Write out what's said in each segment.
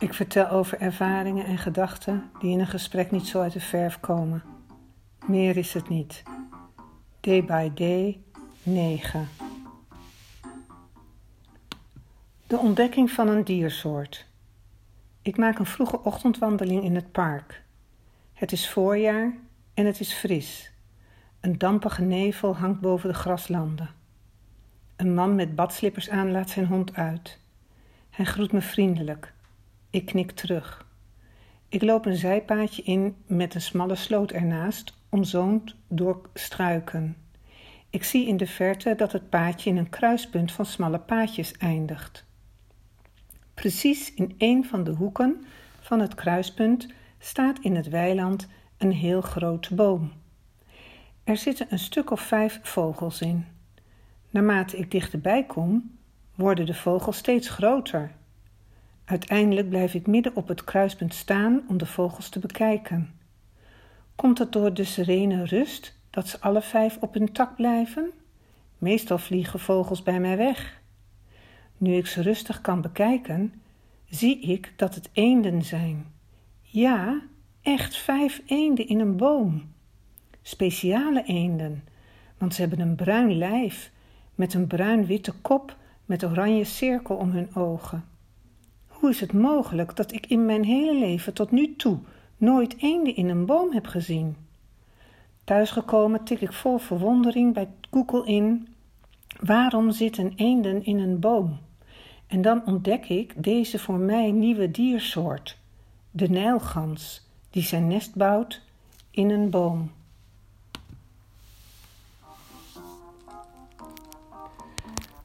Ik vertel over ervaringen en gedachten die in een gesprek niet zo uit de verf komen. Meer is het niet. Day by day 9. De ontdekking van een diersoort. Ik maak een vroege ochtendwandeling in het park. Het is voorjaar en het is fris. Een dampige nevel hangt boven de graslanden. Een man met badslippers aan laat zijn hond uit. Hij groet me vriendelijk. Ik knik terug. Ik loop een zijpaadje in met een smalle sloot ernaast, omzoomd door struiken. Ik zie in de verte dat het paadje in een kruispunt van smalle paadjes eindigt. Precies in een van de hoeken van het kruispunt staat in het weiland een heel grote boom. Er zitten een stuk of vijf vogels in. Naarmate ik dichterbij kom, worden de vogels steeds groter. Uiteindelijk blijf ik midden op het kruispunt staan om de vogels te bekijken. Komt het door de serene rust dat ze alle vijf op hun tak blijven? Meestal vliegen vogels bij mij weg. Nu ik ze rustig kan bekijken, zie ik dat het eenden zijn. Ja, echt vijf eenden in een boom. Speciale eenden, want ze hebben een bruin lijf met een bruin-witte kop met oranje cirkel om hun ogen. Hoe is het mogelijk dat ik in mijn hele leven tot nu toe nooit eenden in een boom heb gezien? Thuisgekomen tik ik vol verwondering bij Google in: waarom zitten eenden in een boom? En dan ontdek ik deze voor mij nieuwe diersoort, de nijlgans, die zijn nest bouwt in een boom.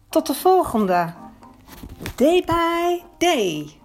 Tot de volgende! Day by day.